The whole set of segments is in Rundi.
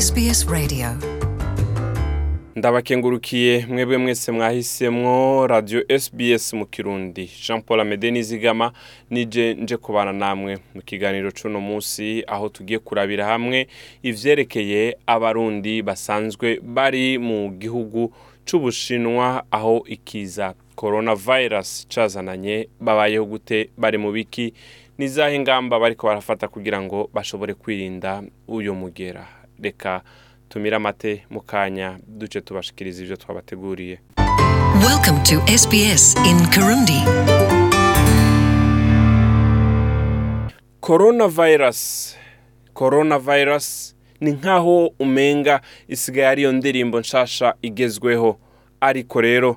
SBS Radio ndabakengurukiye mwebwe mwese mwahisemwo radiyo SBS mu kirundi jean paul amede n'izigama nije nje kubana namwe mu kiganiro cy'uno munsi aho tugiye kurabira hamwe ibyerekeye abarundi basanzwe bari mu gihugu cy'ubushinwa aho ikiza korona virusi cyazananye babayeho gute bari mu biki n'izahe ngamba bariko barafata kugira ngo bashobore kwirinda uyu mugera reka tumire amate mu kanya duce tubashikiriza ibyo twabateguriye in vayirasi korona vayirasi ni nk'aho umenga isigaye ariyo ndirimbo nshasha igezweho ariko rero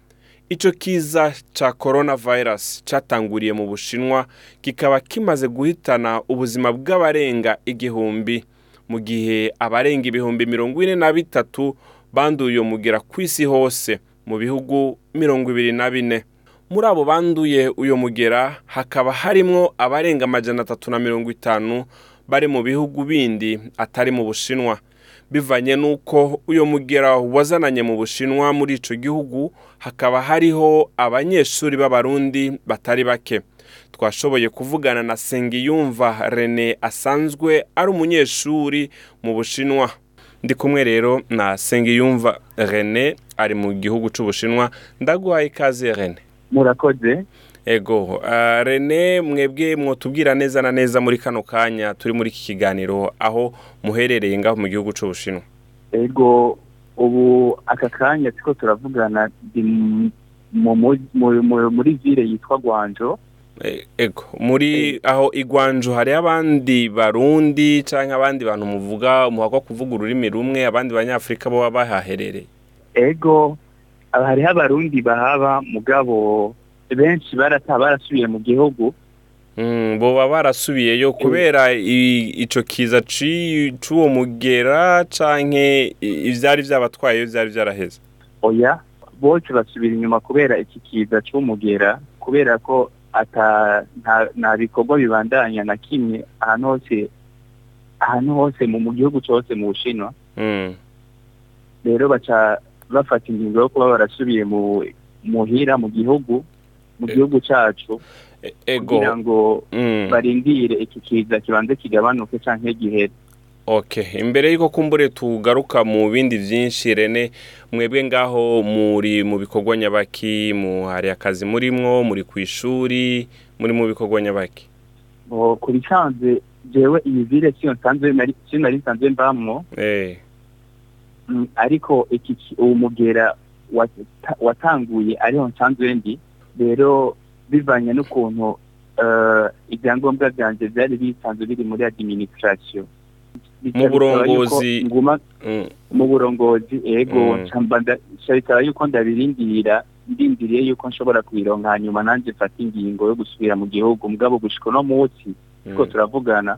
icyo kiza cya korona vayirasi cyatanguriye mu bushinwa kikaba kimaze guhitana ubuzima bw'abarenga igihumbi mu gihe abarenga ibihumbi mirongo ine na bitatu banduye umugera ku isi hose mu bihugu mirongo ibiri na bine muri abo banduye uyu mugera hakaba harimo abarenga amajana atatu na mirongo itanu bari mu bihugu bindi atari mu bushinwa bivanye n'uko uyu mugera wazananye mu bushinwa muri icyo gihugu hakaba hariho abanyeshuri b'abarundi batari bake twashoboye kuvugana na sengiyumva rene asanzwe ari umunyeshuri mu bushinwa ndi kumwe rero na sengiyumva rene ari mu gihugu cy'ubushinwa ndaguhaye ikaze rene murakoze ego ah, rene mwebwe mwotubwira neza na neza muri kano kanya turi muri iki kiganiro aho muherereye ngaho mu gihugu cy'ubushinwa ego ubu aka kanya siko turavugana muri vile yitwa gwanjo E, ego muri aho igwanju hari abandi barundi cyangwa abandi bantu muvuga muhagwa kuvuga ururimi rumwe abandi banyafurika baba bahaherereye ego hariho abarundi bahaba mugabo benshi barata barasubiye mu gihugu hmm, baba barasubiyeyo kubera icyo kiza cy'uwo mugera cyangwa ibyari byabatwaye byari byaraheze oya bose basubira inyuma kubera iki kiza cy'umugera kubera ko ata nta bikorwa bibandanya na kimwe ahantu hose ahantu hose mu gihugu cyose mu bushinwa hmm. rero baca bafata ingingo yo kuba barasubiye mu muhira mu gihugu mu eh. gihugu cyacu eh, kugira ngo hmm. barindire iki kiza kibanze kigabanuke cyangwa gihere ok imbere y'uko kumbure tugaruka mu bindi byinshi rene mwebwe ngaho muri mu bikorwa nyabaki hari akazi murimo muri ku ishuri muri mu bikorwa nyabaki ku bisanzwe byewe imivire cyo nari nsanzwe mbamwo eh. mm, ariko uwo mugera watanguye ariho nsanzwe ndi rero bivanye n'ukuntu eh, ibyangombwa byanjye byari bisanzwe biri muri adiminisitirasiyo mu burongozi mm. mu burongozi ego mm. nshobora yuko ndabirindira ndindiriye yuko nshobora kubironka hanyuma nanjye mfata ingingo yo gusubira mu gihugu mugabo gushika uno munsi kuko mm. turavugana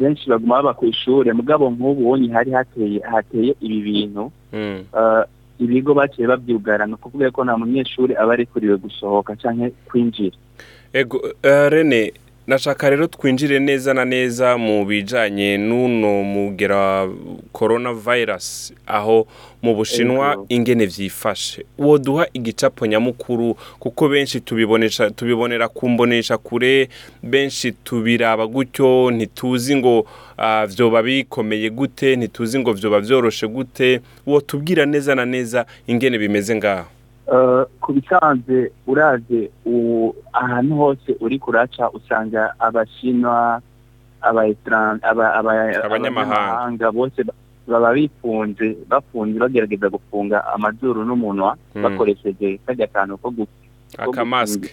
benshi baguma baba ku ishuri mugabo nk'ubu ubonye hari hateye ibi bintu mm. uh, ibigo baciye babyugara ni ukuvuga ko nta munyeshuri aba arikuriwe gusohoka cyangwa kwinjira uh, rene nashaka rero twinjire neza na neza mu bijyanye n'uno mugera korona vayirasi aho mu bushinwa ingene byifashe woduha igicapo nyamukuru kuko benshi tubibonera kumbonesha kure benshi tubiraba gutyo ntituzi ngo byoba ah, bikomeye gute ntituzi ngo byoba byoroshe gute wotubwira neza na neza ingene bimeze ngaho Eh, ku bisanzwe uraze ahantu hose uri kuraca usanga abashinwa abanyamahanga bose baba bifunze bafunze bagerageza gufunga amazuru n'umunwa hmm. bakoresheje kajya kantu ko akamasike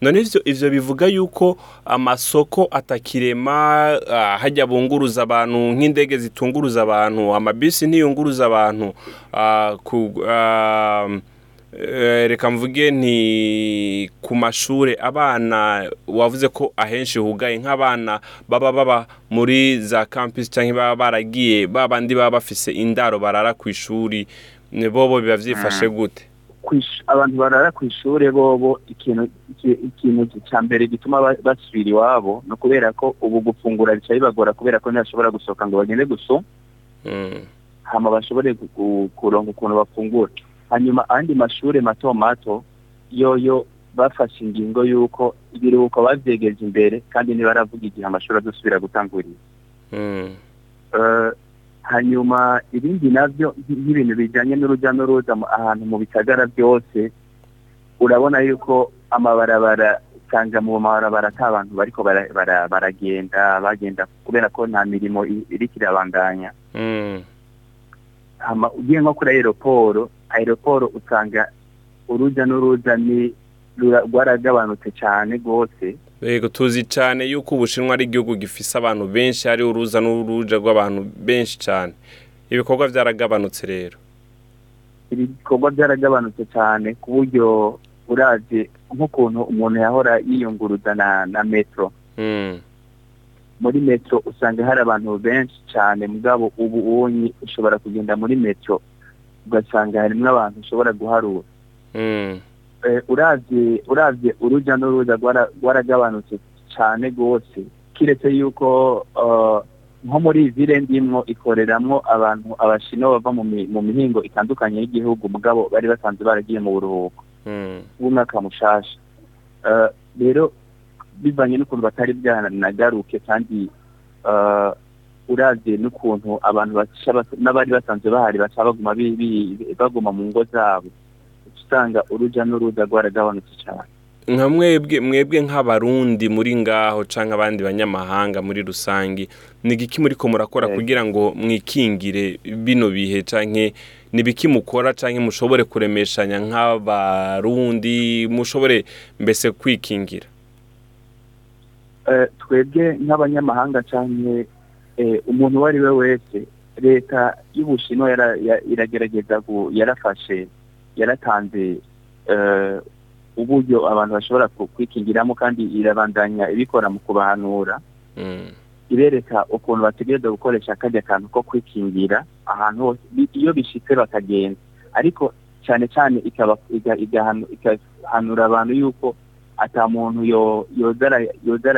none ivyo bivuga yuko amasoko atakirema ah, hajya bunguruza abantu nk'indege zitunguruza abantu amabisi ntiyunguruza abantu ah, ku ah, Eh, reka mvuge nti ku mashuri abana wavuze ko ahenshi hugaye nk'abana baba baba muri za kampisi cyangwa baba baragiye babandi baba bafise indaro barara ku ishuri bobo biba byifashe mm. gute abantu barara ku ishuri bobo ikintu cya mbere gituma basubira iwabo ni ukubera ko ubu gufungura bica bibagora kubera ko ntibashobora gusohoka ngo bagende gusoma mm. hano bashobore kuronka ukuntu bafungura hanyuma andi mashuri mato mato yoyo bafashe ingingo y'uko ibiruhuko babyegeje imbere kandi ntibaravuga igihe amashuri adusubira gutangurira hmm. eh, hanyuma ibindi nabyo nk'ibintu bijyanye n'urujya n'uruza ahantu mu bitagara byose urabona yuko amabarabara usanga mu mabarabara ata bantu bariko baragenda bagenda kubera ko nta mirimo iriko irabandanya hmm. ugiye nko kuri aeroporo aeroporo usanga urujya n'uruza rwaragabanutse cyane rwose yego tuzi cyane yuko ubushinwa ari igihugu gifise abantu benshi hari uruza n'uruja rw'abantu benshi cyane ibikorwa byaragabanutse rero ibikorwa byaragabanutse cyane ku buryo urazi nk'ukuntu umuntu yahora yiyunguruza na na metero hmm. muri metero usanga hari abantu benshi cyane mugabo ubu ubonye ushobora kugenda muri metero ugasanga harimo abantu ushobora guharura hmm. eh, urabye urabye urujya n'uruza rwaragabanutse cyane rwose kiretse yuko eh, nko muri vile ndimwo ikoreramo abantu abashino bava mu mihingo itandukanye y'igihugu mugabo bari basanzwe baragiye mu buruhuko hmm. bw'umwaka mushasha eh, rero bivanye n'ukuntu batari bwanagaruke kandi uravye n'ukuntu abantu baca n'abari basanzwe bahari baca baguma baguma mu ngo zabo usanga urujya n'uruza rwaragabanutse cyane nka mwebwe mwebwe nk'abarundi muri ngaho canke abandi banyamahanga muri rusange ni muri muriko murakora eh. kugira ngo mwikingire bino bihe canke nibiki mukora canke mushobore kuremeshanya nk'abarundi mushobore mbese kwikingira eh, twebwe nk'abanyamahanga canke Eh, umuntu uwo ari we wese leta y'ubushinwa iragerageza yarafashe yaratanze eh, uburyo abantu bashobora kwikingiramo kandi irabandanya ibikora mu kubahanura hmm. ibereka ukuntu bategereza gukoresha akajya kantu ko kwikingira ahantu hose iyo bishyitse bakagenda ariko cyane cyane ikahanura abantu yuko ata muntu yoza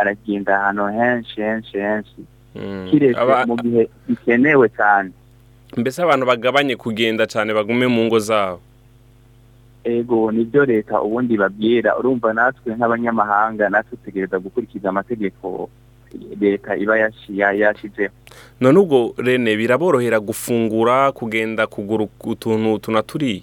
aragenda ahantu henshi henshi henshi Hmm. kiretse mu gihe bikenewe cyane mbese abantu bagabanye kugenda cyane bagume mu ngo zabo ego nibyo leta ubundi babwira urumva natwe nk'abanyamahanga natwe tugerageza gukurikiza amategeko leta iba yashyizeho none ubwo rene biraborohera gufungura kugenda kugura utuntu tunaturiye